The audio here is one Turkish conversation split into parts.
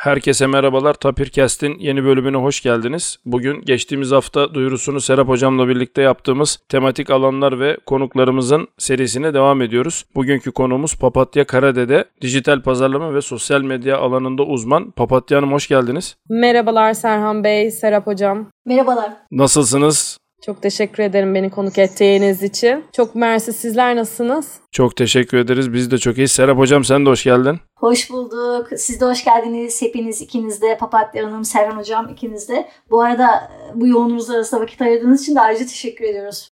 Herkese merhabalar. Tapirkest'in yeni bölümüne hoş geldiniz. Bugün geçtiğimiz hafta duyurusunu Serap Hocam'la birlikte yaptığımız tematik alanlar ve konuklarımızın serisine devam ediyoruz. Bugünkü konuğumuz Papatya Karadede, dijital pazarlama ve sosyal medya alanında uzman. Papatya Hanım hoş geldiniz. Merhabalar Serhan Bey, Serap Hocam. Merhabalar. Nasılsınız? Çok teşekkür ederim beni konuk ettiğiniz için. Çok mersi sizler nasılsınız? Çok teşekkür ederiz. Biz de çok iyiyiz. Serap Hocam sen de hoş geldin. Hoş bulduk. Siz de hoş geldiniz. Hepiniz ikiniz de Papatya Hanım, Serhan Hocam ikiniz de. Bu arada bu yoğunluğunuz arasında vakit ayırdığınız için de ayrıca teşekkür ediyoruz.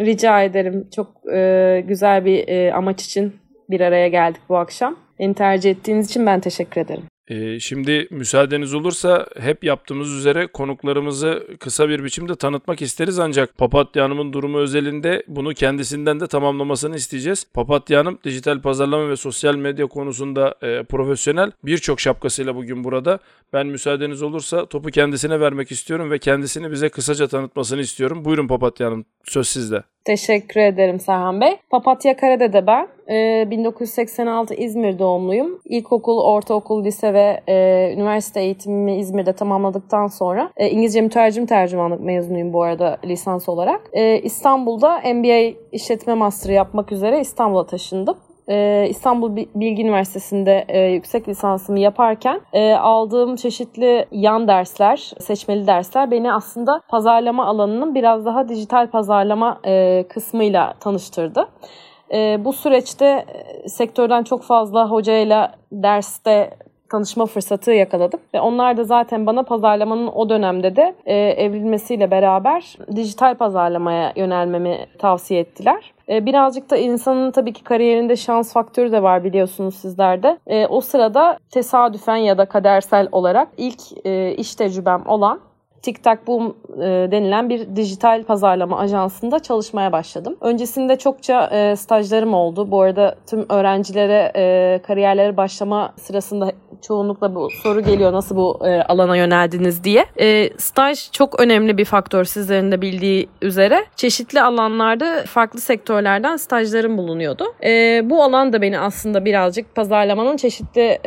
Rica ederim. Çok e, güzel bir e, amaç için bir araya geldik bu akşam. Beni tercih ettiğiniz için ben teşekkür ederim. Ee, şimdi müsaadeniz olursa hep yaptığımız üzere konuklarımızı kısa bir biçimde tanıtmak isteriz ancak Papatya Hanım'ın durumu özelinde bunu kendisinden de tamamlamasını isteyeceğiz. Papatya Hanım dijital pazarlama ve sosyal medya konusunda e, profesyonel birçok şapkasıyla bugün burada. Ben müsaadeniz olursa topu kendisine vermek istiyorum ve kendisini bize kısaca tanıtmasını istiyorum. Buyurun Papatya Hanım söz sizde. Teşekkür ederim Serhan Bey. Papatya Karade'de ben. Ee, 1986 İzmir doğumluyum. İlkokul, ortaokul, lise ve e, üniversite eğitimimi İzmir'de tamamladıktan sonra e, İngilizce mütercim tercümanlık mezunuyum bu arada lisans olarak. E, İstanbul'da MBA işletme master'ı yapmak üzere İstanbul'a taşındım. Ee, İstanbul Bilgi Üniversitesi'nde e, yüksek lisansımı yaparken e, aldığım çeşitli yan dersler, seçmeli dersler beni aslında pazarlama alanının biraz daha dijital pazarlama e, kısmıyla tanıştırdı. E, bu süreçte e, sektörden çok fazla hocayla derste tanışma fırsatı yakaladım. Ve onlar da zaten bana pazarlamanın o dönemde de e, evrilmesiyle beraber dijital pazarlamaya yönelmemi tavsiye ettiler. E, birazcık da insanın tabii ki kariyerinde şans faktörü de var biliyorsunuz sizlerde. E, o sırada tesadüfen ya da kadersel olarak ilk e, iş tecrübem olan TikTok Boom e, denilen bir dijital pazarlama ajansında çalışmaya başladım. Öncesinde çokça e, stajlarım oldu. Bu arada tüm öğrencilere e, kariyerlere başlama sırasında çoğunlukla bu soru geliyor nasıl bu alana yöneldiniz diye. Staj çok önemli bir faktör sizlerin de bildiği üzere. Çeşitli alanlarda farklı sektörlerden stajlarım bulunuyordu. Bu alan da beni aslında birazcık pazarlamanın çeşitli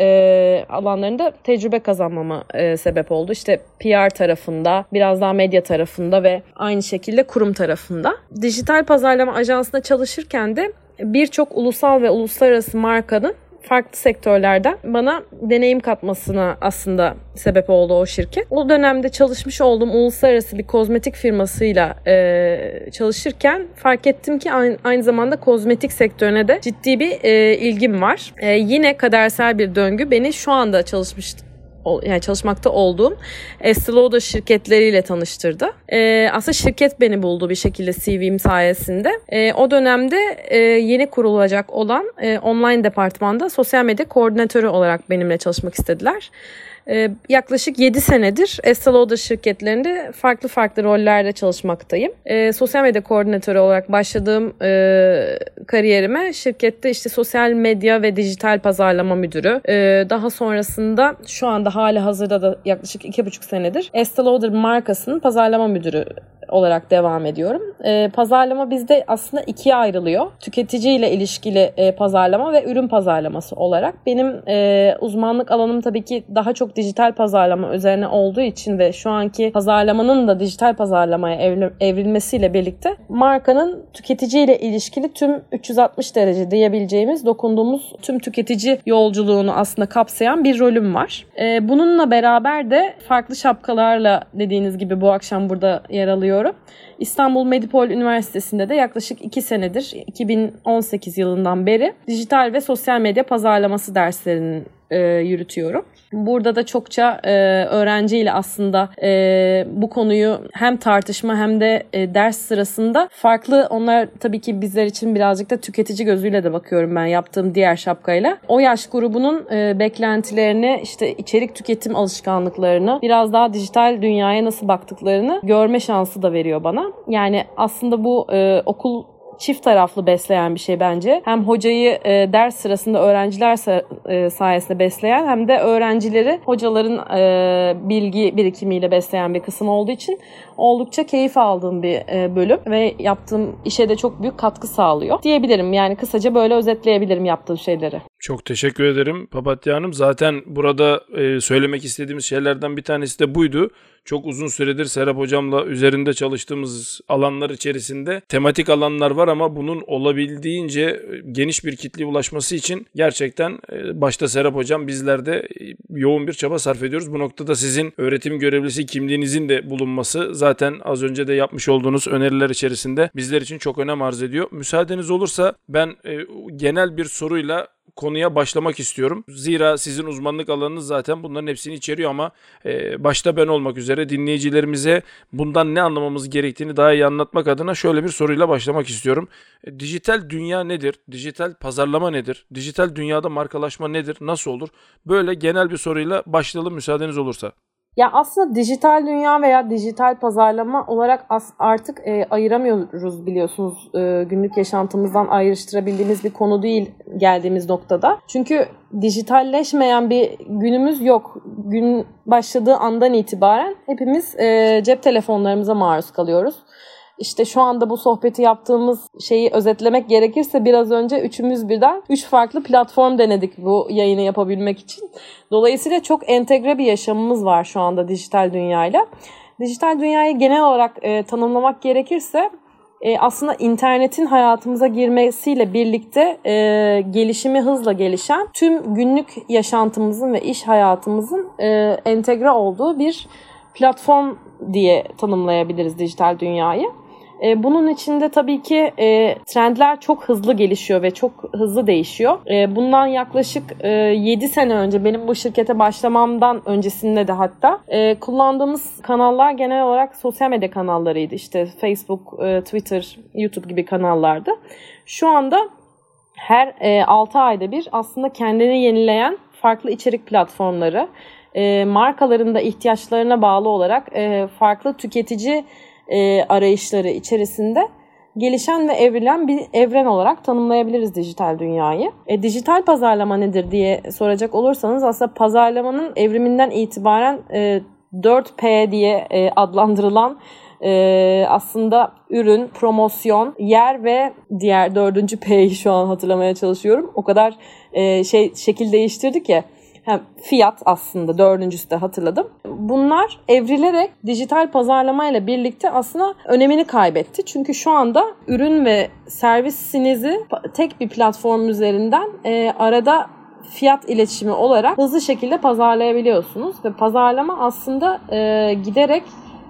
alanlarında tecrübe kazanmama sebep oldu. İşte PR tarafında, biraz daha medya tarafında ve aynı şekilde kurum tarafında. Dijital pazarlama ajansında çalışırken de birçok ulusal ve uluslararası markanın farklı sektörlerden bana deneyim katmasına aslında sebep oldu o şirket. O dönemde çalışmış olduğum uluslararası bir kozmetik firmasıyla e, çalışırken fark ettim ki aynı, aynı zamanda kozmetik sektörüne de ciddi bir e, ilgim var. E, yine kadersel bir döngü beni şu anda çalışmış yani çalışmakta olduğum Estee Lauder şirketleriyle tanıştırdı. E, aslında şirket beni buldu bir şekilde CV'm sayesinde. E, o dönemde e, yeni kurulacak olan e, online departmanda sosyal medya koordinatörü olarak benimle çalışmak istediler. Ee, yaklaşık 7 senedir Estee Lauder şirketlerinde farklı farklı rollerde çalışmaktayım. E, sosyal medya koordinatörü olarak başladığım e, kariyerime şirkette işte sosyal medya ve dijital pazarlama müdürü. E, daha sonrasında şu anda hali hazırda da yaklaşık 2,5 senedir Estee Lauder markasının pazarlama müdürü olarak devam ediyorum. E, pazarlama bizde aslında ikiye ayrılıyor. Tüketici ile ilişkili e, pazarlama ve ürün pazarlaması olarak. Benim e, uzmanlık alanım tabii ki daha çok dijital pazarlama üzerine olduğu için ve şu anki pazarlamanın da dijital pazarlamaya evrilmesiyle birlikte markanın tüketici ile ilişkili tüm 360 derece diyebileceğimiz dokunduğumuz tüm tüketici yolculuğunu aslında kapsayan bir rolüm var. E, bununla beraber de farklı şapkalarla dediğiniz gibi bu akşam burada yer alıyorum. İstanbul Medipol Üniversitesi'nde de yaklaşık 2 senedir 2018 yılından beri dijital ve sosyal medya pazarlaması derslerinin e, yürütüyorum. Burada da çokça e, öğrenciyle aslında e, bu konuyu hem tartışma hem de e, ders sırasında farklı onlar tabii ki bizler için birazcık da tüketici gözüyle de bakıyorum ben yaptığım diğer şapkayla. O yaş grubunun e, beklentilerini işte içerik tüketim alışkanlıklarını biraz daha dijital dünyaya nasıl baktıklarını görme şansı da veriyor bana. Yani aslında bu e, okul çift taraflı besleyen bir şey bence. Hem hocayı e, ders sırasında öğrenciler e, sayesinde besleyen hem de öğrencileri hocaların e, bilgi birikimiyle besleyen bir kısım olduğu için oldukça keyif aldığım bir e, bölüm ve yaptığım işe de çok büyük katkı sağlıyor diyebilirim. Yani kısaca böyle özetleyebilirim yaptığım şeyleri. Çok teşekkür ederim Papatya Hanım. Zaten burada e, söylemek istediğimiz şeylerden bir tanesi de buydu. Çok uzun süredir Serap Hocam'la üzerinde çalıştığımız alanlar içerisinde tematik alanlar var ama bunun olabildiğince geniş bir kitleye ulaşması için gerçekten e, başta Serap Hocam bizler de e, yoğun bir çaba sarf ediyoruz. Bu noktada sizin öğretim görevlisi kimliğinizin de bulunması zaten az önce de yapmış olduğunuz öneriler içerisinde bizler için çok önem arz ediyor. Müsaadeniz olursa ben e, genel bir soruyla konuya başlamak istiyorum. Zira sizin uzmanlık alanınız zaten bunların hepsini içeriyor ama e, başta ben olmak üzere dinleyicilerimize bundan ne anlamamız gerektiğini daha iyi anlatmak adına şöyle bir soruyla başlamak istiyorum. E, dijital dünya nedir? Dijital pazarlama nedir? Dijital dünyada markalaşma nedir? Nasıl olur? Böyle genel bir soruyla başlayalım müsaadeniz olursa. Ya aslında dijital dünya veya dijital pazarlama olarak artık e, ayıramıyoruz biliyorsunuz. E, günlük yaşantımızdan ayrıştırabildiğimiz bir konu değil geldiğimiz noktada. Çünkü dijitalleşmeyen bir günümüz yok. Gün başladığı andan itibaren hepimiz e, cep telefonlarımıza maruz kalıyoruz. İşte şu anda bu sohbeti yaptığımız şeyi özetlemek gerekirse biraz önce üçümüz birden üç farklı platform denedik bu yayını yapabilmek için. Dolayısıyla çok entegre bir yaşamımız var şu anda dijital dünyayla. Dijital dünyayı genel olarak e, tanımlamak gerekirse e, aslında internetin hayatımıza girmesiyle birlikte e, gelişimi hızla gelişen tüm günlük yaşantımızın ve iş hayatımızın e, entegre olduğu bir platform diye tanımlayabiliriz dijital dünyayı. E, bunun içinde tabii ki e, trendler çok hızlı gelişiyor ve çok hızlı değişiyor. E, bundan yaklaşık e, 7 sene önce benim bu şirkete başlamamdan öncesinde de hatta e, kullandığımız kanallar genel olarak sosyal medya kanallarıydı. İşte Facebook, e, Twitter, YouTube gibi kanallardı. Şu anda her e, 6 ayda bir aslında kendini yenileyen farklı içerik platformları, e, markaların da ihtiyaçlarına bağlı olarak e, farklı tüketici e, arayışları içerisinde gelişen ve evrilen bir evren olarak tanımlayabiliriz dijital dünyayı. E, dijital pazarlama nedir diye soracak olursanız aslında pazarlamanın evriminden itibaren e, 4P diye e, adlandırılan e, aslında ürün, promosyon, yer ve diğer dördüncü P'yi şu an hatırlamaya çalışıyorum. O kadar e, şey şekil değiştirdi ki hem fiyat aslında dördüncüsü de hatırladım. Bunlar evrilerek dijital pazarlama ile birlikte aslında önemini kaybetti. Çünkü şu anda ürün ve servisinizi tek bir platform üzerinden e, arada fiyat iletişimi olarak hızlı şekilde pazarlayabiliyorsunuz ve pazarlama aslında e, giderek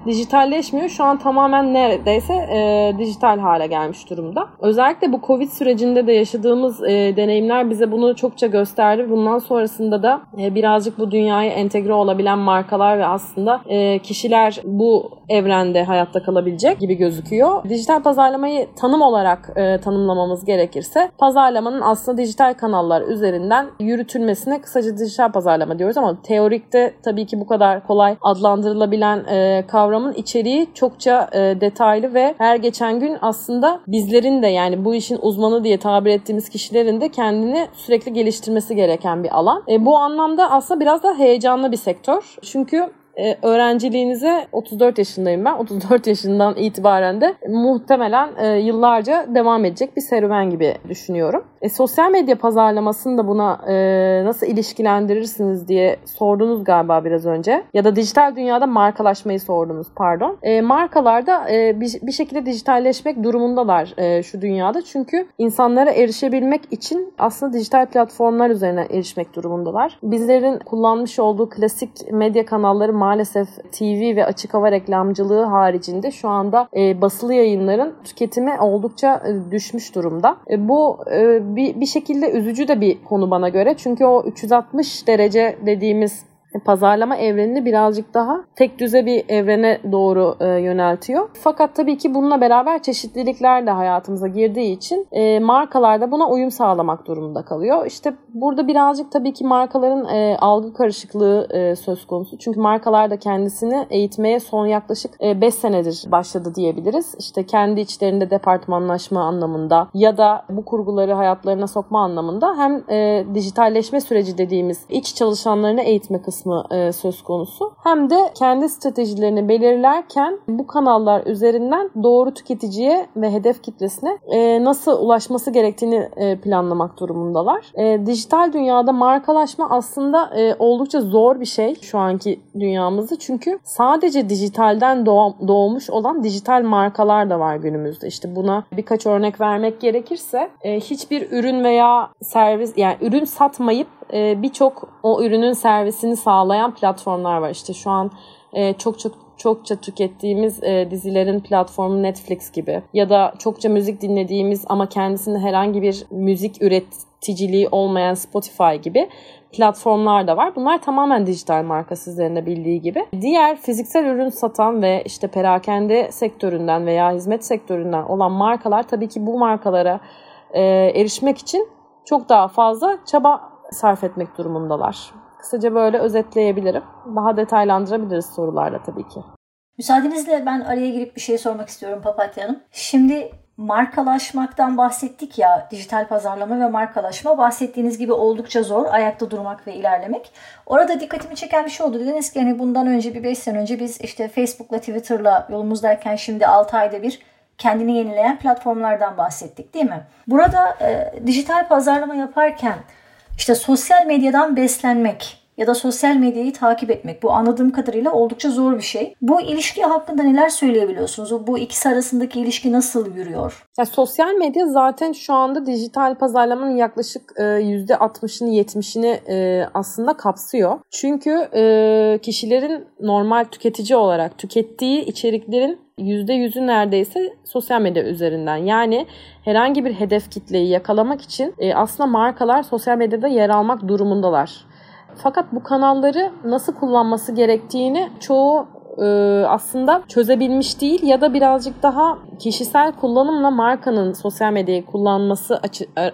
dijitalleşmiyor. Şu an tamamen neredeyse e, dijital hale gelmiş durumda. Özellikle bu Covid sürecinde de yaşadığımız e, deneyimler bize bunu çokça gösterdi. Bundan sonrasında da e, birazcık bu dünyaya entegre olabilen markalar ve aslında e, kişiler bu evrende hayatta kalabilecek gibi gözüküyor. Dijital pazarlamayı tanım olarak e, tanımlamamız gerekirse pazarlamanın aslında dijital kanallar üzerinden yürütülmesine kısaca dijital pazarlama diyoruz ama teorikte tabii ki bu kadar kolay adlandırılabilen e, kavram kavramın içeriği çokça e, detaylı ve her geçen gün aslında bizlerin de yani bu işin uzmanı diye tabir ettiğimiz kişilerin de kendini sürekli geliştirmesi gereken bir alan. E, bu anlamda aslında biraz da heyecanlı bir sektör. Çünkü e, öğrenciliğinize 34 yaşındayım ben. 34 yaşından itibaren de muhtemelen yıllarca devam edecek bir serüven gibi düşünüyorum. E, sosyal medya pazarlamasını da buna e, nasıl ilişkilendirirsiniz diye sordunuz galiba biraz önce. Ya da dijital dünyada markalaşmayı sordunuz pardon. E, markalar da e, bir, bir şekilde dijitalleşmek durumundalar e, şu dünyada. Çünkü insanlara erişebilmek için aslında dijital platformlar üzerine erişmek durumundalar. Bizlerin kullanmış olduğu klasik medya kanalları maalesef TV ve açık hava reklamcılığı haricinde şu anda e, basılı yayınların tüketimi oldukça e, düşmüş durumda. E, bu e, bir, bir şekilde üzücü de bir konu bana göre. Çünkü o 360 derece dediğimiz pazarlama evrenini birazcık daha tek düze bir evrene doğru e, yöneltiyor. Fakat tabii ki bununla beraber çeşitlilikler de hayatımıza girdiği için e, markalar da buna uyum sağlamak durumunda kalıyor. İşte burada birazcık tabii ki markaların e, algı karışıklığı e, söz konusu. Çünkü markalar da kendisini eğitmeye son yaklaşık 5 e, senedir başladı diyebiliriz. İşte kendi içlerinde departmanlaşma anlamında ya da bu kurguları hayatlarına sokma anlamında hem e, dijitalleşme süreci dediğimiz iç çalışanlarını eğitme kısmı kısmı e, söz konusu. Hem de kendi stratejilerini belirlerken bu kanallar üzerinden doğru tüketiciye ve hedef kitlesine e, nasıl ulaşması gerektiğini e, planlamak durumundalar. E, dijital dünyada markalaşma aslında e, oldukça zor bir şey şu anki dünyamızda. Çünkü sadece dijitalden doğ- doğmuş olan dijital markalar da var günümüzde. İşte buna birkaç örnek vermek gerekirse e, hiçbir ürün veya servis yani ürün satmayıp e, birçok o ürünün servisini sağlayan platformlar var. İşte şu an e, çok çok çokça tükettiğimiz e, dizilerin platformu Netflix gibi ya da çokça müzik dinlediğimiz ama kendisinde herhangi bir müzik üreticiliği olmayan Spotify gibi platformlar da var. Bunlar tamamen dijital marka sizlerin bildiği gibi. Diğer fiziksel ürün satan ve işte perakende sektöründen veya hizmet sektöründen olan markalar tabii ki bu markalara e, erişmek için çok daha fazla çaba sarf etmek durumundalar. Kısaca böyle özetleyebilirim. Daha detaylandırabiliriz sorularla tabii ki. Müsaadenizle ben araya girip bir şey sormak istiyorum Papatya Hanım. Şimdi markalaşmaktan bahsettik ya, dijital pazarlama ve markalaşma bahsettiğiniz gibi oldukça zor ayakta durmak ve ilerlemek. Orada dikkatimi çeken bir şey oldu. Dediniz ki hani bundan önce bir 5 sene önce biz işte Facebook'la Twitter'la yolumuzdayken şimdi 6 ayda bir kendini yenileyen platformlardan bahsettik değil mi? Burada e, dijital pazarlama yaparken işte sosyal medyadan beslenmek ya da sosyal medyayı takip etmek bu anladığım kadarıyla oldukça zor bir şey. Bu ilişki hakkında neler söyleyebiliyorsunuz? Bu ikisi arasındaki ilişki nasıl yürüyor? Ya sosyal medya zaten şu anda dijital pazarlamanın yaklaşık e, %60'ını 70'ini e, aslında kapsıyor. Çünkü e, kişilerin normal tüketici olarak tükettiği içeriklerin %100'ü neredeyse sosyal medya üzerinden. Yani herhangi bir hedef kitleyi yakalamak için e, aslında markalar sosyal medyada yer almak durumundalar. Fakat bu kanalları nasıl kullanması gerektiğini çoğu e, aslında çözebilmiş değil ya da birazcık daha kişisel kullanımla markanın sosyal medyayı kullanması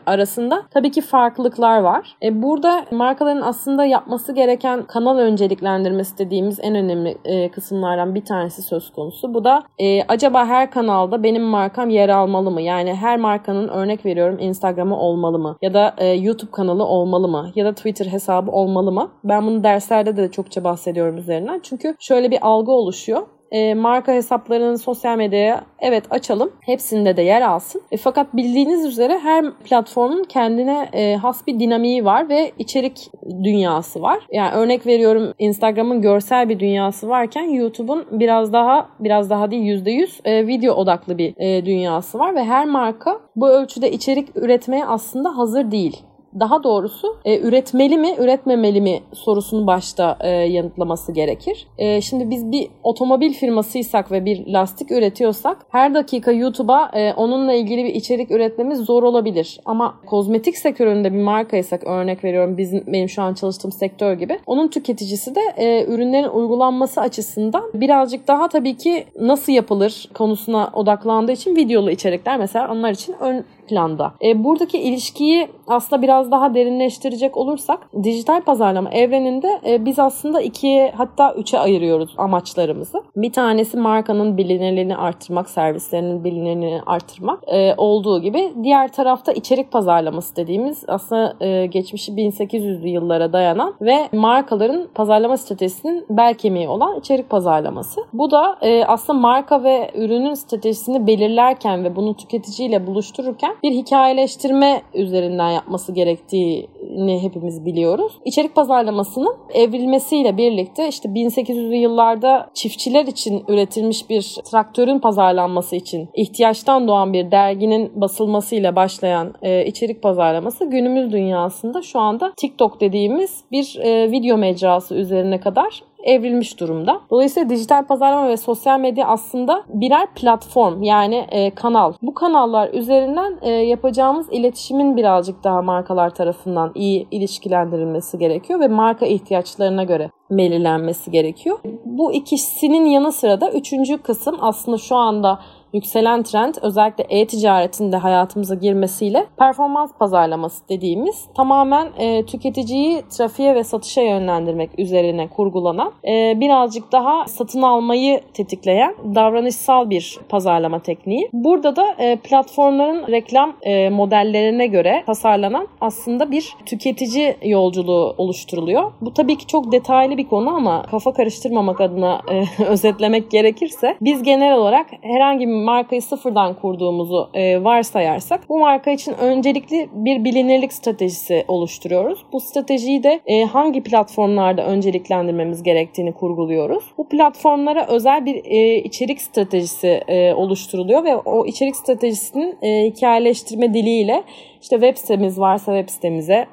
arasında tabii ki farklılıklar var. E, burada markaların aslında yapması gereken kanal önceliklendirmesi dediğimiz en önemli e, kısımlardan bir tanesi söz konusu. Bu da e, acaba her kanalda benim markam yer almalı mı? Yani her markanın örnek veriyorum Instagram'ı olmalı mı? Ya da e, YouTube kanalı olmalı mı? Ya da Twitter hesabı olmalı mı? Ben bunu derslerde de çokça bahsediyorum üzerinden. Çünkü şöyle bir algı oluşuyor e, marka hesaplarını sosyal medyaya evet açalım. Hepsinde de yer alsın. E, fakat bildiğiniz üzere her platformun kendine e, has bir dinamiği var ve içerik dünyası var. Yani örnek veriyorum Instagram'ın görsel bir dünyası varken YouTube'un biraz daha biraz daha değil %100 e, video odaklı bir e, dünyası var ve her marka bu ölçüde içerik üretmeye aslında hazır değil daha doğrusu e, üretmeli mi üretmemeli mi sorusunu başta e, yanıtlaması gerekir. E, şimdi biz bir otomobil firmasıysak ve bir lastik üretiyorsak her dakika YouTube'a e, onunla ilgili bir içerik üretmemiz zor olabilir. Ama kozmetik sektöründe bir markaysak örnek veriyorum bizim benim şu an çalıştığım sektör gibi onun tüketicisi de e, ürünlerin uygulanması açısından birazcık daha tabii ki nasıl yapılır konusuna odaklandığı için videolu içerikler mesela onlar için ön planda. E, buradaki ilişkiyi aslında biraz daha derinleştirecek olursak dijital pazarlama evreninde e, biz aslında ikiye hatta üçe ayırıyoruz amaçlarımızı. Bir tanesi markanın bilinirliğini arttırmak, servislerinin bilinirliğini arttırmak e, olduğu gibi diğer tarafta içerik pazarlaması dediğimiz aslında e, geçmişi 1800'lü yıllara dayanan ve markaların pazarlama stratejisinin bel kemiği olan içerik pazarlaması. Bu da e, aslında marka ve ürünün stratejisini belirlerken ve bunu tüketiciyle buluştururken bir hikayeleştirme üzerinden yapması gerektiğini hepimiz biliyoruz. İçerik pazarlamasının evrilmesiyle birlikte işte 1800'lü yıllarda çiftçiler için üretilmiş bir traktörün pazarlanması için ihtiyaçtan doğan bir derginin basılmasıyla başlayan e, içerik pazarlaması günümüz dünyasında şu anda TikTok dediğimiz bir e, video mecrası üzerine kadar evrilmiş durumda. Dolayısıyla dijital pazarlama ve sosyal medya aslında birer platform yani e, kanal. Bu kanallar üzerinden e, yapacağımız iletişimin birazcık daha markalar tarafından iyi ilişkilendirilmesi gerekiyor ve marka ihtiyaçlarına göre belirlenmesi gerekiyor. Bu ikisinin yanı sıra da üçüncü kısım aslında şu anda yükselen trend özellikle e-ticaretin de hayatımıza girmesiyle performans pazarlaması dediğimiz tamamen e, tüketiciyi trafiğe ve satışa yönlendirmek üzerine kurgulanan e, birazcık daha satın almayı tetikleyen davranışsal bir pazarlama tekniği. Burada da e, platformların reklam e, modellerine göre tasarlanan aslında bir tüketici yolculuğu oluşturuluyor. Bu tabii ki çok detaylı bir konu ama kafa karıştırmamak adına e, özetlemek gerekirse biz genel olarak herhangi bir markayı sıfırdan kurduğumuzu e, varsayarsak bu marka için öncelikli bir bilinirlik stratejisi oluşturuyoruz. Bu stratejiyi de e, hangi platformlarda önceliklendirmemiz gerektiğini kurguluyoruz. Bu platformlara özel bir e, içerik stratejisi e, oluşturuluyor ve o içerik stratejisinin e, hikayeleştirme diliyle işte web sitemiz varsa web sitemize,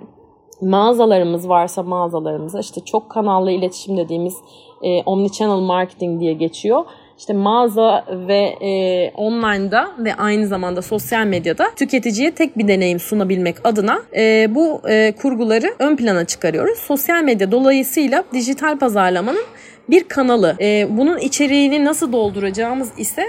mağazalarımız varsa mağazalarımıza, işte çok kanallı iletişim dediğimiz e, omnichannel marketing diye geçiyor. İşte mağaza ve e, online'da ve aynı zamanda sosyal medyada tüketiciye tek bir deneyim sunabilmek adına e, bu e, kurguları ön plana çıkarıyoruz. Sosyal medya dolayısıyla dijital pazarlamanın bir kanalı. E, bunun içeriğini nasıl dolduracağımız ise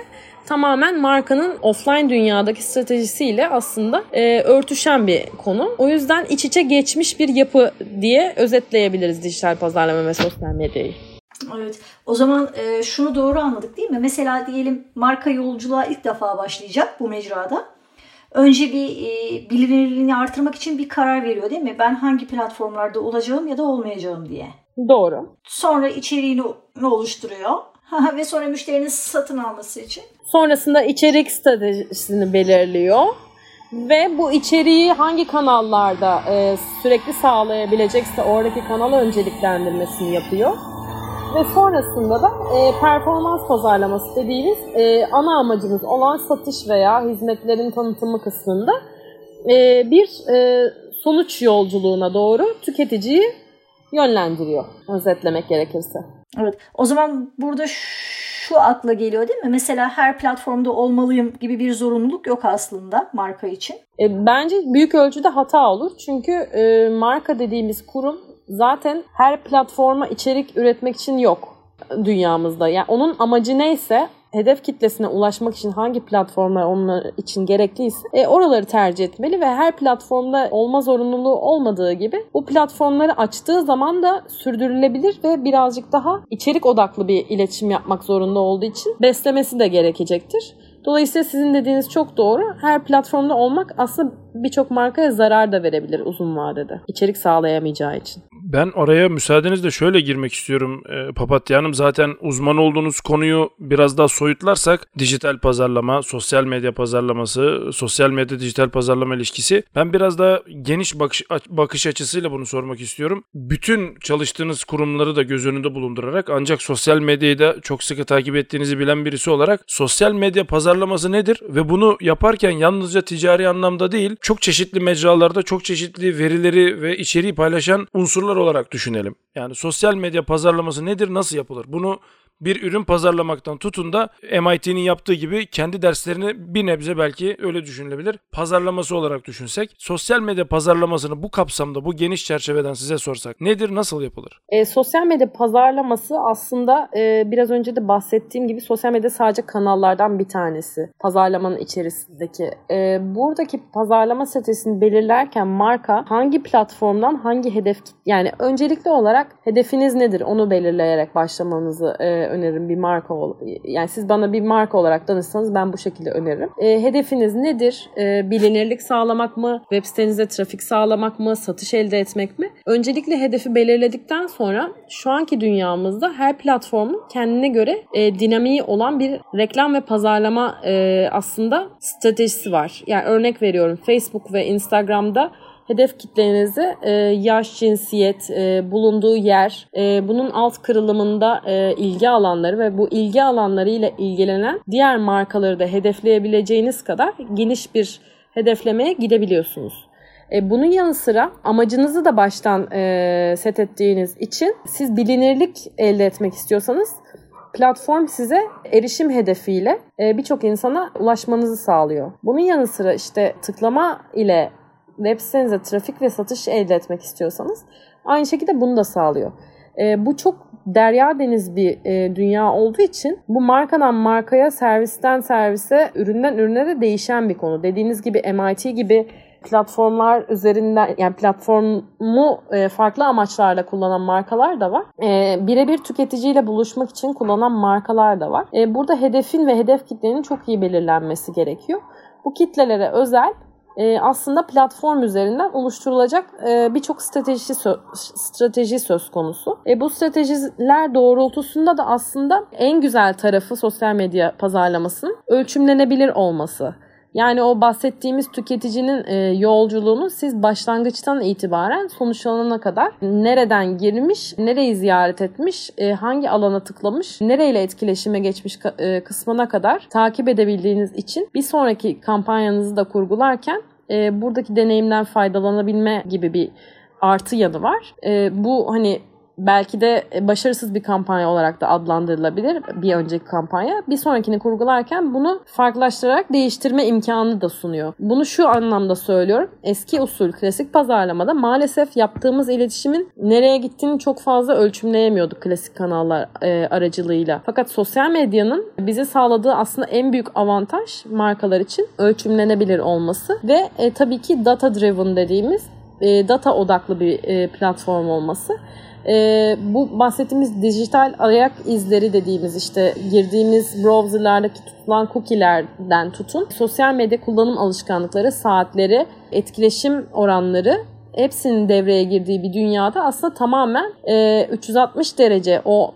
tamamen markanın offline dünyadaki stratejisiyle aslında e, örtüşen bir konu. O yüzden iç içe geçmiş bir yapı diye özetleyebiliriz dijital pazarlama ve sosyal medyayı. Evet. O zaman e, şunu doğru anladık değil mi? Mesela diyelim marka yolculuğa ilk defa başlayacak bu mecrada. Önce bir e, bilinirliğini artırmak için bir karar veriyor değil mi? Ben hangi platformlarda olacağım ya da olmayacağım diye. Doğru. Sonra içeriğini oluşturuyor. Ve sonra müşterinin satın alması için. Sonrasında içerik stratejisini belirliyor. Ve bu içeriği hangi kanallarda e, sürekli sağlayabilecekse oradaki kanal önceliklendirmesini yapıyor. Ve sonrasında da e, performans pazarlaması dediğimiz e, ana amacımız olan satış veya hizmetlerin tanıtımı kısmında e, bir e, sonuç yolculuğuna doğru tüketiciyi yönlendiriyor özetlemek gerekirse. Evet. O zaman burada şu akla geliyor değil mi? Mesela her platformda olmalıyım gibi bir zorunluluk yok aslında marka için. E, bence büyük ölçüde hata olur. Çünkü e, marka dediğimiz kurum zaten her platforma içerik üretmek için yok dünyamızda. Yani onun amacı neyse hedef kitlesine ulaşmak için hangi platformlar onun için gerekliyse e, oraları tercih etmeli ve her platformda olma zorunluluğu olmadığı gibi bu platformları açtığı zaman da sürdürülebilir ve birazcık daha içerik odaklı bir iletişim yapmak zorunda olduğu için beslemesi de gerekecektir. Dolayısıyla sizin dediğiniz çok doğru. Her platformda olmak aslında birçok markaya zarar da verebilir uzun vadede. İçerik sağlayamayacağı için. Ben oraya müsaadenizle şöyle girmek istiyorum e, Papatya Hanım. Zaten uzman olduğunuz konuyu biraz daha soyutlarsak dijital pazarlama, sosyal medya pazarlaması, sosyal medya dijital pazarlama ilişkisi. Ben biraz daha geniş bakış, bakış açısıyla bunu sormak istiyorum. Bütün çalıştığınız kurumları da göz önünde bulundurarak ancak sosyal medyayı da çok sıkı takip ettiğinizi bilen birisi olarak sosyal medya pazarlaması nedir ve bunu yaparken yalnızca ticari anlamda değil çok çeşitli mecralarda çok çeşitli verileri ve içeriği paylaşan unsurlar olarak düşünelim. Yani sosyal medya pazarlaması nedir, nasıl yapılır? Bunu bir ürün pazarlamaktan tutun da MIT'nin yaptığı gibi kendi derslerini bir nebze belki öyle düşünülebilir. Pazarlaması olarak düşünsek. Sosyal medya pazarlamasını bu kapsamda, bu geniş çerçeveden size sorsak nedir, nasıl yapılır? E, sosyal medya pazarlaması aslında e, biraz önce de bahsettiğim gibi sosyal medya sadece kanallardan bir tanesi. Pazarlamanın içerisindeki. E, buradaki pazarlama stratejisini belirlerken marka hangi platformdan hangi hedef yani öncelikli olarak hedefiniz nedir onu belirleyerek başlamanızı e, öneririm bir marka. Yani siz bana bir marka olarak danışsanız ben bu şekilde öneririm. E, hedefiniz nedir? E, bilinirlik sağlamak mı? Web sitenize trafik sağlamak mı? Satış elde etmek mi? Öncelikle hedefi belirledikten sonra şu anki dünyamızda her platformun kendine göre e, dinamiği olan bir reklam ve pazarlama e, aslında stratejisi var. Yani örnek veriyorum Facebook ve Instagram'da hedef kitlenizi e, yaş, cinsiyet, e, bulunduğu yer, e, bunun alt kırılımında e, ilgi alanları ve bu ilgi alanları ile ilgilenen diğer markaları da hedefleyebileceğiniz kadar geniş bir hedeflemeye gidebiliyorsunuz. E, bunun yanı sıra amacınızı da baştan e, set ettiğiniz için siz bilinirlik elde etmek istiyorsanız platform size erişim hedefiyle e, birçok insana ulaşmanızı sağlıyor. Bunun yanı sıra işte tıklama ile web sitenize trafik ve satış elde etmek istiyorsanız aynı şekilde bunu da sağlıyor. E, bu çok derya deniz bir e, dünya olduğu için bu markadan markaya, servisten servise, üründen ürüne de değişen bir konu. Dediğiniz gibi MIT gibi platformlar üzerinden yani platformu e, farklı amaçlarla kullanan markalar da var. E, birebir tüketiciyle buluşmak için kullanan markalar da var. E, burada hedefin ve hedef kitlenin çok iyi belirlenmesi gerekiyor. Bu kitlelere özel e, aslında platform üzerinden oluşturulacak e, birçok strateji sö- strateji söz konusu. E, bu stratejiler doğrultusunda da aslında en güzel tarafı sosyal medya pazarlamasının ölçümlenebilir olması. Yani o bahsettiğimiz tüketicinin e, yolculuğunu siz başlangıçtan itibaren sonuçlanana kadar nereden girmiş, nereyi ziyaret etmiş, e, hangi alana tıklamış, nereyle etkileşime geçmiş e, kısmına kadar takip edebildiğiniz için bir sonraki kampanyanızı da kurgularken e, buradaki deneyimden faydalanabilme gibi bir artı yanı var. Bu hani belki de başarısız bir kampanya olarak da adlandırılabilir bir önceki kampanya. Bir sonrakini kurgularken bunu farklılaştırarak değiştirme imkanı da sunuyor. Bunu şu anlamda söylüyorum. Eski usul klasik pazarlamada maalesef yaptığımız iletişimin nereye gittiğini çok fazla ölçümleyemiyorduk klasik kanallar e, aracılığıyla. Fakat sosyal medyanın bize sağladığı aslında en büyük avantaj markalar için ölçümlenebilir olması ve e, tabii ki data driven dediğimiz e, data odaklı bir e, platform olması. E, bu bahsettiğimiz dijital ayak izleri dediğimiz işte girdiğimiz browserlardaki tutulan cookie'lerden tutun sosyal medya kullanım alışkanlıkları, saatleri, etkileşim oranları hepsinin devreye girdiği bir dünyada aslında tamamen e, 360 derece o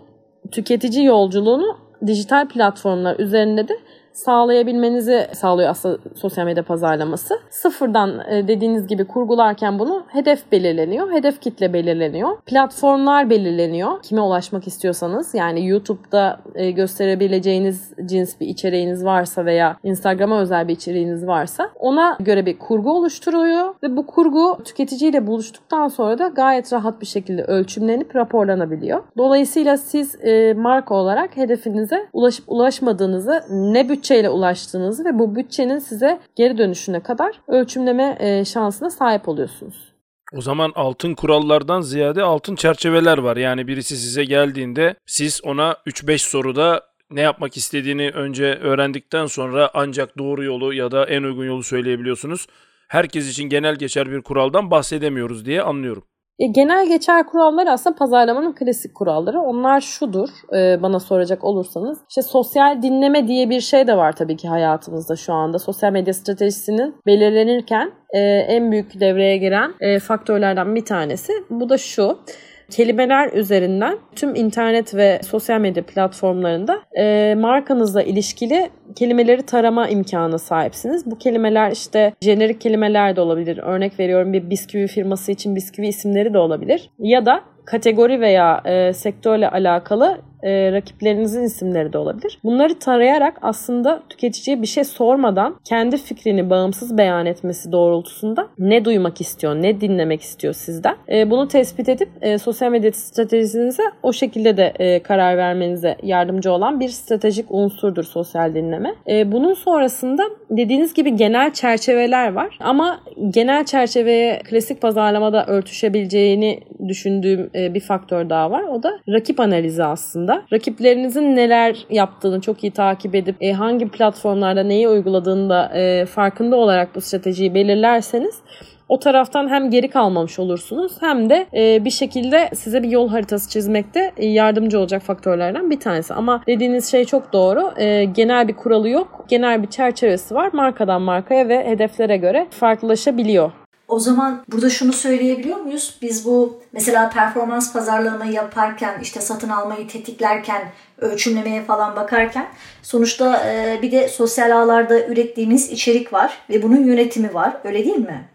tüketici yolculuğunu dijital platformlar üzerinde de sağlayabilmenizi sağlıyor aslında sosyal medya pazarlaması. Sıfırdan e, dediğiniz gibi kurgularken bunu hedef belirleniyor. Hedef kitle belirleniyor. Platformlar belirleniyor. Kime ulaşmak istiyorsanız yani YouTube'da e, gösterebileceğiniz cins bir içeriğiniz varsa veya Instagram'a özel bir içeriğiniz varsa ona göre bir kurgu oluşturuyor ve bu kurgu tüketiciyle buluştuktan sonra da gayet rahat bir şekilde ölçümlenip raporlanabiliyor. Dolayısıyla siz e, marka olarak hedefinize ulaşıp ulaşmadığınızı ne bütçeyle ulaştığınızı ve bu bütçenin size geri dönüşüne kadar ölçümleme e, şansına sahip oluyorsunuz. O zaman altın kurallardan ziyade altın çerçeveler var. Yani birisi size geldiğinde siz ona 3-5 soruda ne yapmak istediğini önce öğrendikten sonra ancak doğru yolu ya da en uygun yolu söyleyebiliyorsunuz. Herkes için genel geçer bir kuraldan bahsedemiyoruz diye anlıyorum. E, genel geçer kurallar aslında pazarlamanın klasik kuralları. Onlar şudur e, bana soracak olursanız. İşte sosyal dinleme diye bir şey de var tabii ki hayatımızda şu anda. Sosyal medya stratejisinin belirlenirken e, en büyük devreye giren e, faktörlerden bir tanesi. Bu da şu kelimeler üzerinden tüm internet ve sosyal medya platformlarında e, markanızla ilişkili kelimeleri tarama imkanı sahipsiniz. Bu kelimeler işte jenerik kelimeler de olabilir. Örnek veriyorum bir bisküvi firması için bisküvi isimleri de olabilir. Ya da kategori veya e, sektörle alakalı e, rakiplerinizin isimleri de olabilir. Bunları tarayarak aslında tüketiciye bir şey sormadan kendi fikrini bağımsız beyan etmesi doğrultusunda ne duymak istiyor, ne dinlemek istiyor sizden. E, bunu tespit edip e, sosyal medya stratejinize o şekilde de e, karar vermenize yardımcı olan bir stratejik unsurdur sosyal dinleme. E, bunun sonrasında dediğiniz gibi genel çerçeveler var ama genel çerçeveye klasik pazarlamada örtüşebileceğini düşündüğüm e, bir faktör daha var. O da rakip analizi aslında aslında. Rakiplerinizin neler yaptığını çok iyi takip edip e, hangi platformlarda neyi uyguladığını da e, farkında olarak bu stratejiyi belirlerseniz o taraftan hem geri kalmamış olursunuz hem de e, bir şekilde size bir yol haritası çizmekte e, yardımcı olacak faktörlerden bir tanesi. Ama dediğiniz şey çok doğru. E, genel bir kuralı yok. Genel bir çerçevesi var. Markadan markaya ve hedeflere göre farklılaşabiliyor. O zaman burada şunu söyleyebiliyor muyuz? Biz bu mesela performans pazarlamayı yaparken işte satın almayı tetiklerken ölçümlemeye falan bakarken sonuçta bir de sosyal ağlarda ürettiğimiz içerik var ve bunun yönetimi var. Öyle değil mi?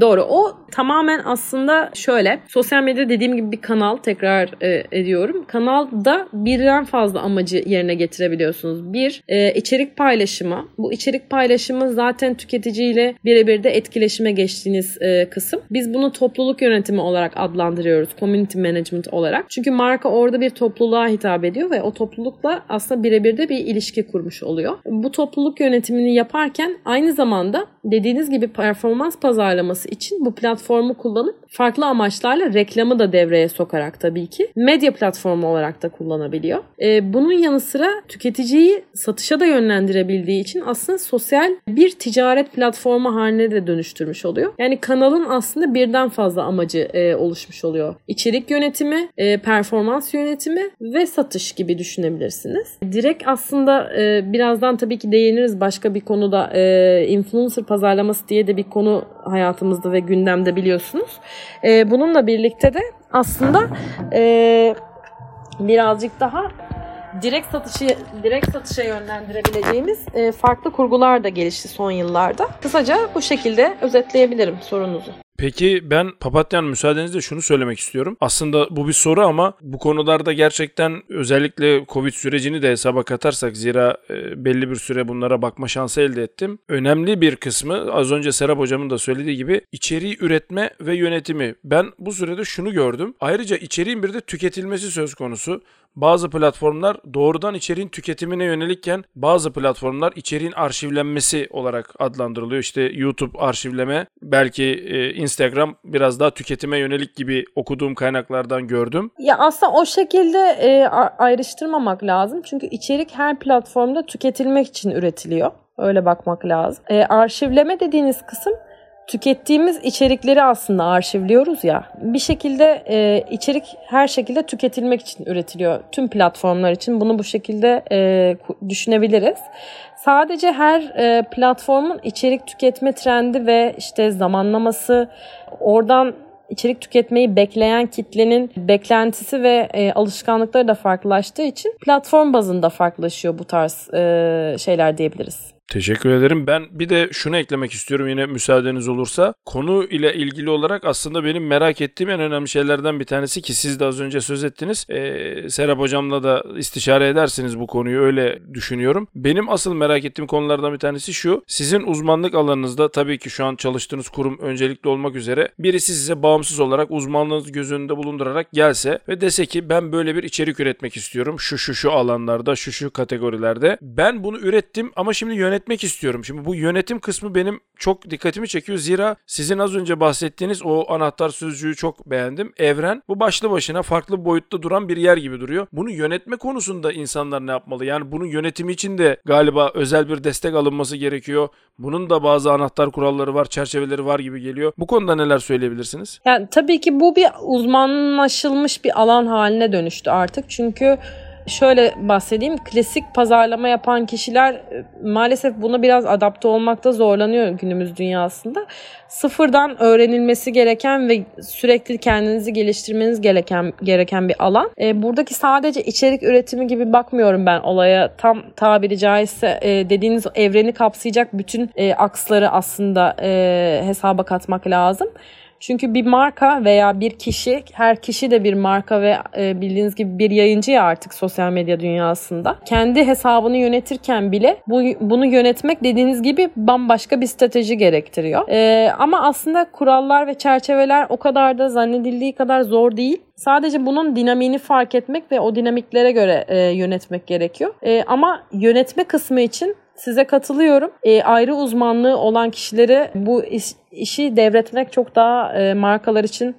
Doğru. O tamamen aslında şöyle. Sosyal medya dediğim gibi bir kanal tekrar e, ediyorum. Kanalda birden fazla amacı yerine getirebiliyorsunuz. Bir, e, içerik paylaşımı. Bu içerik paylaşımı zaten tüketiciyle birebir de etkileşime geçtiğiniz e, kısım. Biz bunu topluluk yönetimi olarak adlandırıyoruz. Community management olarak. Çünkü marka orada bir topluluğa hitap ediyor ve o toplulukla aslında birebir de bir ilişki kurmuş oluyor. Bu topluluk yönetimini yaparken aynı zamanda dediğiniz gibi performans pazarlaması için bu platformu kullanıp farklı amaçlarla reklamı da devreye sokarak tabii ki medya platformu olarak da kullanabiliyor. E, bunun yanı sıra tüketiciyi satışa da yönlendirebildiği için aslında sosyal bir ticaret platformu haline de dönüştürmüş oluyor. Yani kanalın aslında birden fazla amacı e, oluşmuş oluyor. İçerik yönetimi, e, performans yönetimi ve satış gibi düşünebilirsiniz. Direkt aslında e, birazdan tabii ki değiniriz başka bir konuda e, influencer pazarlaması diye de bir konu hayatımızda ve gündemde biliyorsunuz. E, bununla birlikte de aslında e, birazcık daha direkt satışı direkt satışa yönlendirebileceğimiz e, farklı kurgular da gelişti son yıllarda. Kısaca bu şekilde özetleyebilirim sorunuzu. Peki ben Papatyan müsaadenizle şunu söylemek istiyorum. Aslında bu bir soru ama bu konularda gerçekten özellikle Covid sürecini de hesaba katarsak zira e, belli bir süre bunlara bakma şansı elde ettim. Önemli bir kısmı az önce Serap hocamın da söylediği gibi içeriği üretme ve yönetimi. Ben bu sürede şunu gördüm. Ayrıca içeriğin bir de tüketilmesi söz konusu. Bazı platformlar doğrudan içeriğin tüketimine yönelikken bazı platformlar içeriğin arşivlenmesi olarak adlandırılıyor. İşte YouTube arşivleme, belki e, Instagram biraz daha tüketime yönelik gibi okuduğum kaynaklardan gördüm. Ya aslında o şekilde e, ayrıştırmamak lazım. Çünkü içerik her platformda tüketilmek için üretiliyor. Öyle bakmak lazım. E, arşivleme dediğiniz kısım tükettiğimiz içerikleri aslında arşivliyoruz ya. Bir şekilde e, içerik her şekilde tüketilmek için üretiliyor. Tüm platformlar için bunu bu şekilde e, düşünebiliriz. Sadece her e, platformun içerik tüketme trendi ve işte zamanlaması oradan içerik tüketmeyi bekleyen kitlenin beklentisi ve e, alışkanlıkları da farklılaştığı için platform bazında farklılaşıyor bu tarz e, şeyler diyebiliriz. Teşekkür ederim. Ben bir de şunu eklemek istiyorum yine müsaadeniz olursa. Konu ile ilgili olarak aslında benim merak ettiğim en önemli şeylerden bir tanesi ki siz de az önce söz ettiniz. Ee, Serap hocamla da istişare edersiniz bu konuyu öyle düşünüyorum. Benim asıl merak ettiğim konulardan bir tanesi şu. Sizin uzmanlık alanınızda tabii ki şu an çalıştığınız kurum öncelikli olmak üzere birisi size bağımsız olarak uzmanlığınızı göz önünde bulundurarak gelse ve dese ki ben böyle bir içerik üretmek istiyorum. Şu şu şu alanlarda, şu şu kategorilerde. Ben bunu ürettim ama şimdi yönet yönetmek istiyorum. Şimdi bu yönetim kısmı benim çok dikkatimi çekiyor. Zira sizin az önce bahsettiğiniz o anahtar sözcüğü çok beğendim. Evren bu başlı başına farklı boyutta duran bir yer gibi duruyor. Bunu yönetme konusunda insanlar ne yapmalı? Yani bunun yönetimi için de galiba özel bir destek alınması gerekiyor. Bunun da bazı anahtar kuralları var, çerçeveleri var gibi geliyor. Bu konuda neler söyleyebilirsiniz? Yani tabii ki bu bir uzmanlaşılmış bir alan haline dönüştü artık. Çünkü şöyle bahsedeyim. Klasik pazarlama yapan kişiler e, maalesef buna biraz adapte olmakta zorlanıyor günümüz dünyasında. Sıfırdan öğrenilmesi gereken ve sürekli kendinizi geliştirmeniz gereken gereken bir alan. E, buradaki sadece içerik üretimi gibi bakmıyorum ben olaya. Tam tabiri caizse e, dediğiniz evreni kapsayacak bütün e, aksları aslında e, hesaba katmak lazım. Çünkü bir marka veya bir kişi, her kişi de bir marka ve e, bildiğiniz gibi bir yayıncı ya artık sosyal medya dünyasında. Kendi hesabını yönetirken bile bu bunu yönetmek dediğiniz gibi bambaşka bir strateji gerektiriyor. E, ama aslında kurallar ve çerçeveler o kadar da zannedildiği kadar zor değil. Sadece bunun dinamiğini fark etmek ve o dinamiklere göre e, yönetmek gerekiyor. E, ama yönetme kısmı için size katılıyorum. E, ayrı uzmanlığı olan kişileri bu iş, işi devretmek çok daha e, markalar için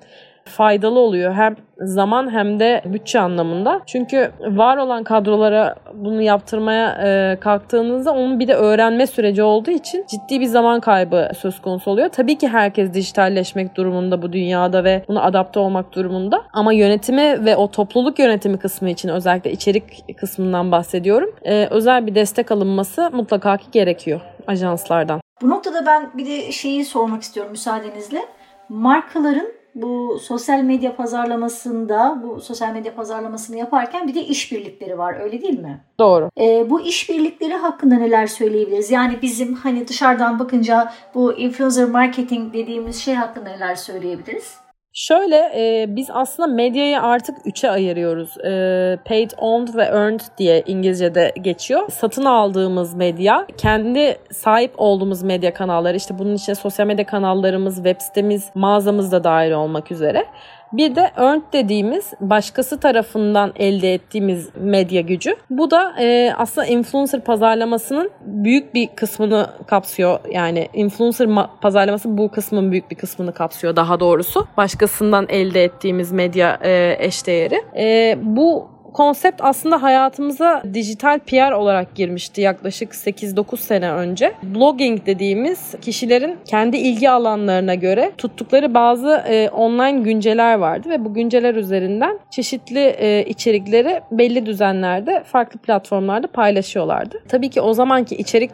faydalı oluyor. Hem zaman hem de bütçe anlamında. Çünkü var olan kadrolara bunu yaptırmaya e, kalktığınızda onun bir de öğrenme süreci olduğu için ciddi bir zaman kaybı söz konusu oluyor. Tabii ki herkes dijitalleşmek durumunda bu dünyada ve buna adapte olmak durumunda. Ama yönetimi ve o topluluk yönetimi kısmı için özellikle içerik kısmından bahsediyorum. E, özel bir destek alınması mutlaka ki gerekiyor ajanslardan. Bu noktada ben bir de şeyi sormak istiyorum müsaadenizle. Markaların bu sosyal medya pazarlamasında bu sosyal medya pazarlamasını yaparken bir de işbirlikleri var öyle değil mi? Doğru. E, bu işbirlikleri hakkında neler söyleyebiliriz? Yani bizim hani dışarıdan bakınca bu influencer marketing dediğimiz şey hakkında neler söyleyebiliriz? Şöyle e, biz aslında medyayı artık üçe ayırıyoruz. E, paid, owned ve earned diye İngilizce'de geçiyor. Satın aldığımız medya, kendi sahip olduğumuz medya kanalları, işte bunun içine sosyal medya kanallarımız, web sitemiz, mağazamız da dahil olmak üzere. Bir de earned dediğimiz başkası tarafından elde ettiğimiz medya gücü. Bu da e, aslında influencer pazarlamasının büyük bir kısmını kapsıyor. Yani influencer pazarlaması bu kısmın büyük bir kısmını kapsıyor daha doğrusu. Başkasından elde ettiğimiz medya e, eşdeğeri. E, bu konsept aslında hayatımıza dijital PR olarak girmişti yaklaşık 8-9 sene önce. Blogging dediğimiz kişilerin kendi ilgi alanlarına göre tuttukları bazı e, online günceler vardı ve bu günceler üzerinden çeşitli e, içerikleri belli düzenlerde farklı platformlarda paylaşıyorlardı. Tabii ki o zamanki içerik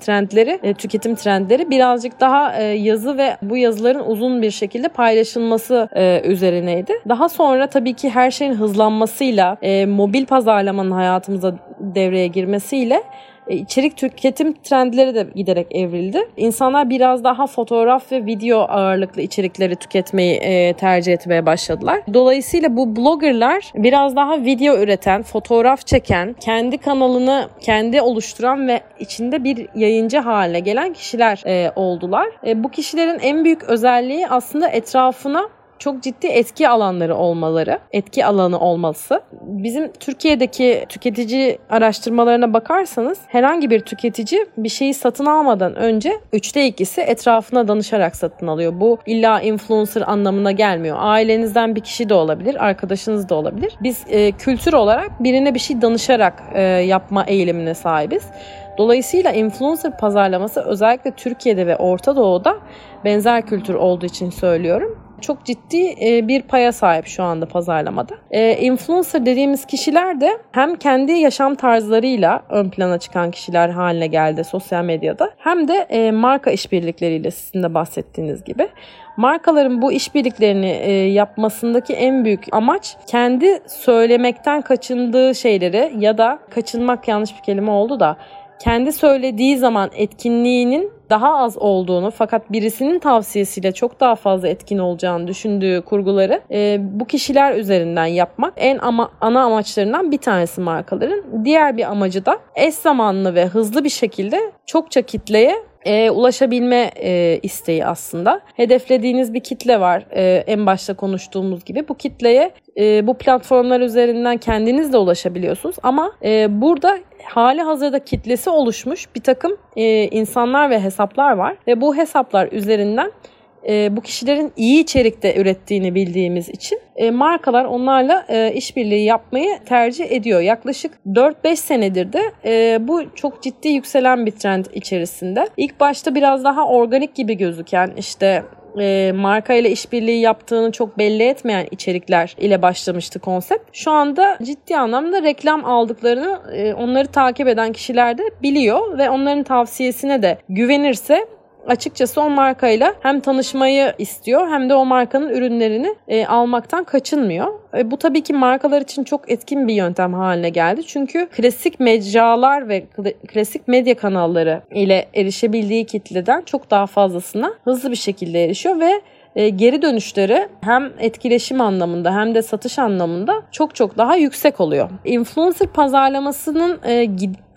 trendleri, e, tüketim trendleri birazcık daha e, yazı ve bu yazıların uzun bir şekilde paylaşılması e, üzerineydi. Daha sonra tabii ki her şeyin hızlanmasıyla e, mobil pazarlamanın hayatımıza devreye girmesiyle e, içerik tüketim trendleri de giderek evrildi. İnsanlar biraz daha fotoğraf ve video ağırlıklı içerikleri tüketmeyi e, tercih etmeye başladılar. Dolayısıyla bu bloggerlar biraz daha video üreten, fotoğraf çeken, kendi kanalını kendi oluşturan ve içinde bir yayıncı haline gelen kişiler e, oldular. E, bu kişilerin en büyük özelliği aslında etrafına çok ciddi etki alanları olmaları, etki alanı olması. Bizim Türkiye'deki tüketici araştırmalarına bakarsanız herhangi bir tüketici bir şeyi satın almadan önce üçte ikisi etrafına danışarak satın alıyor. Bu illa influencer anlamına gelmiyor. Ailenizden bir kişi de olabilir, arkadaşınız da olabilir. Biz e, kültür olarak birine bir şey danışarak e, yapma eğilimine sahibiz. Dolayısıyla influencer pazarlaması özellikle Türkiye'de ve Orta Doğu'da benzer kültür olduğu için söylüyorum çok ciddi e, bir paya sahip şu anda pazarlamada. E, influencer dediğimiz kişiler de hem kendi yaşam tarzlarıyla ön plana çıkan kişiler haline geldi sosyal medyada hem de e, marka işbirlikleriyle sizin de bahsettiğiniz gibi. Markaların bu işbirliklerini yapmasındaki en büyük amaç kendi söylemekten kaçındığı şeyleri ya da kaçınmak yanlış bir kelime oldu da kendi söylediği zaman etkinliğinin daha az olduğunu fakat birisinin tavsiyesiyle çok daha fazla etkin olacağını düşündüğü kurguları e, bu kişiler üzerinden yapmak en ama ana amaçlarından bir tanesi markaların. Diğer bir amacı da eş zamanlı ve hızlı bir şekilde çokça kitleye e, ulaşabilme e, isteği aslında. Hedeflediğiniz bir kitle var e, en başta konuştuğumuz gibi. Bu kitleye e, bu platformlar üzerinden kendiniz de ulaşabiliyorsunuz ama e, burada hali hazırda kitlesi oluşmuş bir takım e, insanlar ve hesaplar var ve bu hesaplar üzerinden e, bu kişilerin iyi içerikte ürettiğini bildiğimiz için e, markalar onlarla e, işbirliği yapmayı tercih ediyor. Yaklaşık 4-5 senedir de e, bu çok ciddi yükselen bir trend içerisinde. İlk başta biraz daha organik gibi gözüken işte e, marka ile işbirliği yaptığını çok belli etmeyen içerikler ile başlamıştı konsept. Şu anda ciddi anlamda reklam aldıklarını e, onları takip eden kişiler de biliyor ve onların tavsiyesine de güvenirse açıkçası o markayla hem tanışmayı istiyor hem de o markanın ürünlerini e, almaktan kaçınmıyor. E, bu tabii ki markalar için çok etkin bir yöntem haline geldi. Çünkü klasik mecralar ve klasik medya kanalları ile erişebildiği kitleden çok daha fazlasına hızlı bir şekilde erişiyor ve e, geri dönüşleri hem etkileşim anlamında hem de satış anlamında çok çok daha yüksek oluyor. Influencer pazarlamasının e,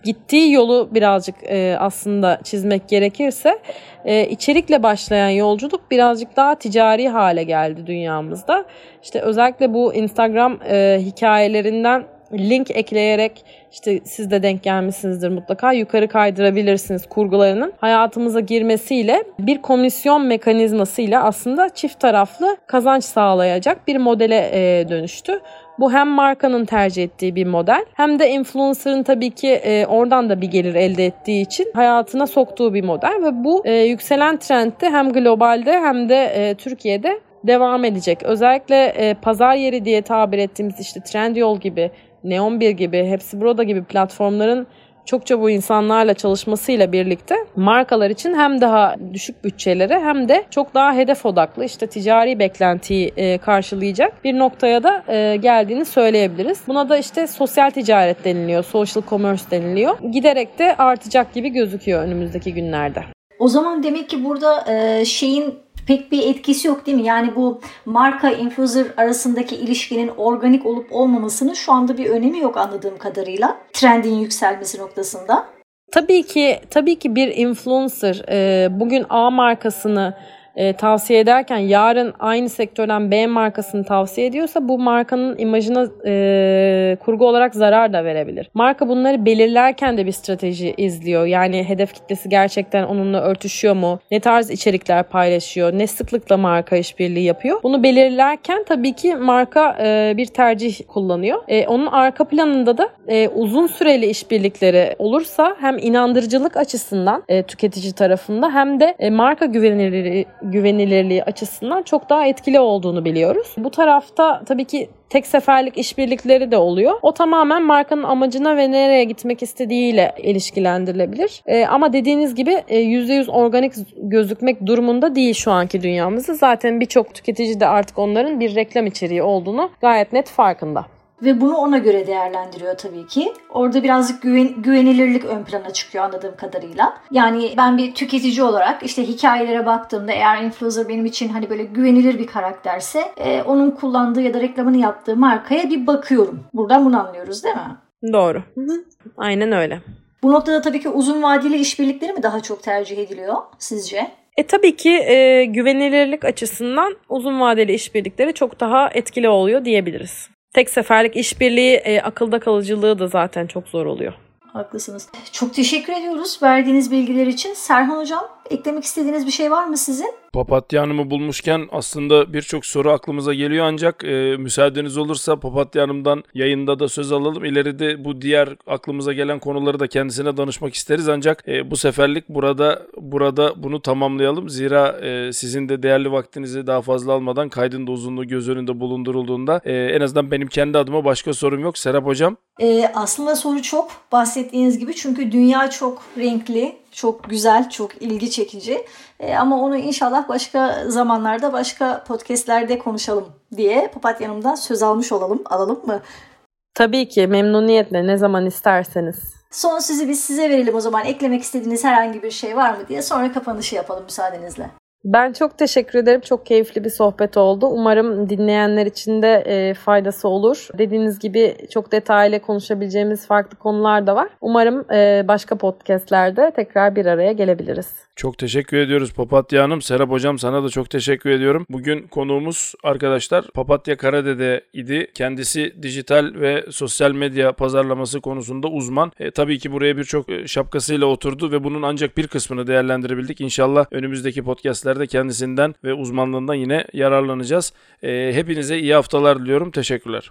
gittiği yolu birazcık e, aslında çizmek gerekirse e, içerikle başlayan yolculuk birazcık daha ticari hale geldi dünyamızda. İşte özellikle bu Instagram e, hikayelerinden link ekleyerek işte siz de denk gelmişsinizdir mutlaka yukarı kaydırabilirsiniz kurgularının hayatımıza girmesiyle bir komisyon mekanizmasıyla aslında çift taraflı kazanç sağlayacak bir modele e, dönüştü. Bu hem markanın tercih ettiği bir model hem de influencer'ın tabii ki e, oradan da bir gelir elde ettiği için hayatına soktuğu bir model ve bu e, yükselen trendde hem globalde hem de e, Türkiye'de devam edecek. Özellikle e, pazar yeri diye tabir ettiğimiz işte Trendyol gibi, Neon1 gibi, Hepsi Burada gibi platformların çokça bu insanlarla çalışmasıyla birlikte markalar için hem daha düşük bütçelere hem de çok daha hedef odaklı işte ticari beklentiyi e, karşılayacak bir noktaya da e, geldiğini söyleyebiliriz. Buna da işte sosyal ticaret deniliyor, social commerce deniliyor. Giderek de artacak gibi gözüküyor önümüzdeki günlerde. O zaman demek ki burada e, şeyin pek bir etkisi yok değil mi? Yani bu marka influencer arasındaki ilişkinin organik olup olmamasının şu anda bir önemi yok anladığım kadarıyla. Trendin yükselmesi noktasında. Tabii ki tabii ki bir influencer bugün A markasını e, tavsiye ederken yarın aynı sektörden B markasını tavsiye ediyorsa bu markanın imajına e, kurgu olarak zarar da verebilir. Marka bunları belirlerken de bir strateji izliyor. Yani hedef kitlesi gerçekten onunla örtüşüyor mu? Ne tarz içerikler paylaşıyor? Ne sıklıkla marka işbirliği yapıyor? Bunu belirlerken tabii ki marka e, bir tercih kullanıyor. E, onun arka planında da e, uzun süreli işbirlikleri olursa hem inandırıcılık açısından e, tüketici tarafında hem de e, marka güvenilirliği, güvenilirliği açısından çok daha etkili olduğunu biliyoruz. Bu tarafta tabii ki tek seferlik işbirlikleri de oluyor. O tamamen markanın amacına ve nereye gitmek istediğiyle ilişkilendirilebilir. E, ama dediğiniz gibi e, %100 organik gözükmek durumunda değil şu anki dünyamızda. Zaten birçok tüketici de artık onların bir reklam içeriği olduğunu gayet net farkında. Ve bunu ona göre değerlendiriyor tabii ki. Orada birazcık güven, güvenilirlik ön plana çıkıyor anladığım kadarıyla. Yani ben bir tüketici olarak işte hikayelere baktığımda eğer influencer benim için hani böyle güvenilir bir karakterse e, onun kullandığı ya da reklamını yaptığı markaya bir bakıyorum. Buradan bunu anlıyoruz değil mi? Doğru. Hı hı. Aynen öyle. Bu noktada tabii ki uzun vadeli işbirlikleri mi daha çok tercih ediliyor sizce? E tabii ki e, güvenilirlik açısından uzun vadeli işbirlikleri çok daha etkili oluyor diyebiliriz. Tek seferlik işbirliği e, akılda kalıcılığı da zaten çok zor oluyor. Haklısınız. Çok teşekkür ediyoruz verdiğiniz bilgiler için. Serhan Hocam eklemek istediğiniz bir şey var mı sizin? Papatya Hanım'ı bulmuşken aslında birçok soru aklımıza geliyor ancak e, müsaadeniz olursa Papatya Hanım'dan yayında da söz alalım. İleride bu diğer aklımıza gelen konuları da kendisine danışmak isteriz ancak e, bu seferlik burada burada bunu tamamlayalım. Zira e, sizin de değerli vaktinizi daha fazla almadan kaydın da uzunluğu göz önünde bulundurulduğunda e, en azından benim kendi adıma başka sorum yok. Serap Hocam. Ee, aslında soru çok bahsettiğiniz gibi çünkü dünya çok renkli, çok güzel, çok ilgi çekici. Ee, ama onu inşallah başka zamanlarda, başka podcastlerde konuşalım diye Papatyanım'dan söz almış olalım. Alalım mı? Tabii ki memnuniyetle ne zaman isterseniz. Son sizi biz size verelim o zaman. Eklemek istediğiniz herhangi bir şey var mı diye sonra kapanışı yapalım müsaadenizle. Ben çok teşekkür ederim. Çok keyifli bir sohbet oldu. Umarım dinleyenler için de e, faydası olur. Dediğiniz gibi çok detaylı konuşabileceğimiz farklı konular da var. Umarım e, başka podcastlerde tekrar bir araya gelebiliriz. Çok teşekkür ediyoruz Papatya Hanım. Serap Hocam sana da çok teşekkür ediyorum. Bugün konuğumuz arkadaşlar Papatya Karadede idi. Kendisi dijital ve sosyal medya pazarlaması konusunda uzman. E, tabii ki buraya birçok e, şapkasıyla oturdu ve bunun ancak bir kısmını değerlendirebildik. İnşallah önümüzdeki podcastlerde kendisinden ve uzmanlığından yine yararlanacağız. E, hepinize iyi haftalar diliyorum. Teşekkürler.